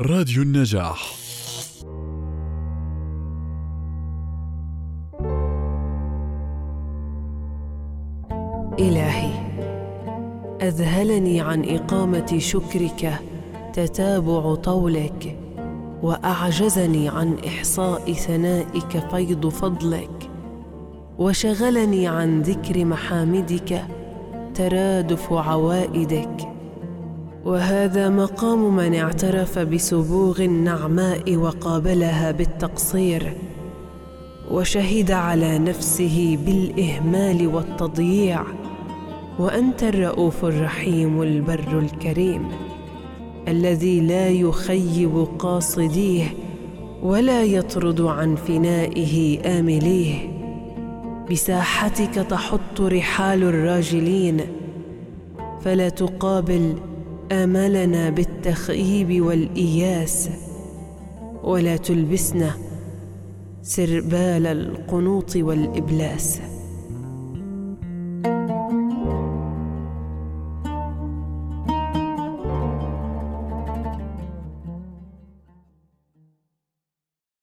راديو النجاح. إلهي أذهلني عن إقامة شكرك تتابع طولك وأعجزني عن إحصاء ثنائك فيض فضلك. وشغلني عن ذكر محامدك ترادف عوائدك. وهذا مقام من اعترف بسبوغ النعماء وقابلها بالتقصير وشهد على نفسه بالإهمال والتضييع وأنت الرؤوف الرحيم البر الكريم الذي لا يخيب قاصديه ولا يطرد عن فنائه آمليه. بساحتك تحط رحال الراجلين فلا تقابل آملنا بالتخييب والإياس ولا تلبسنا سربال القنوط والإبلاس.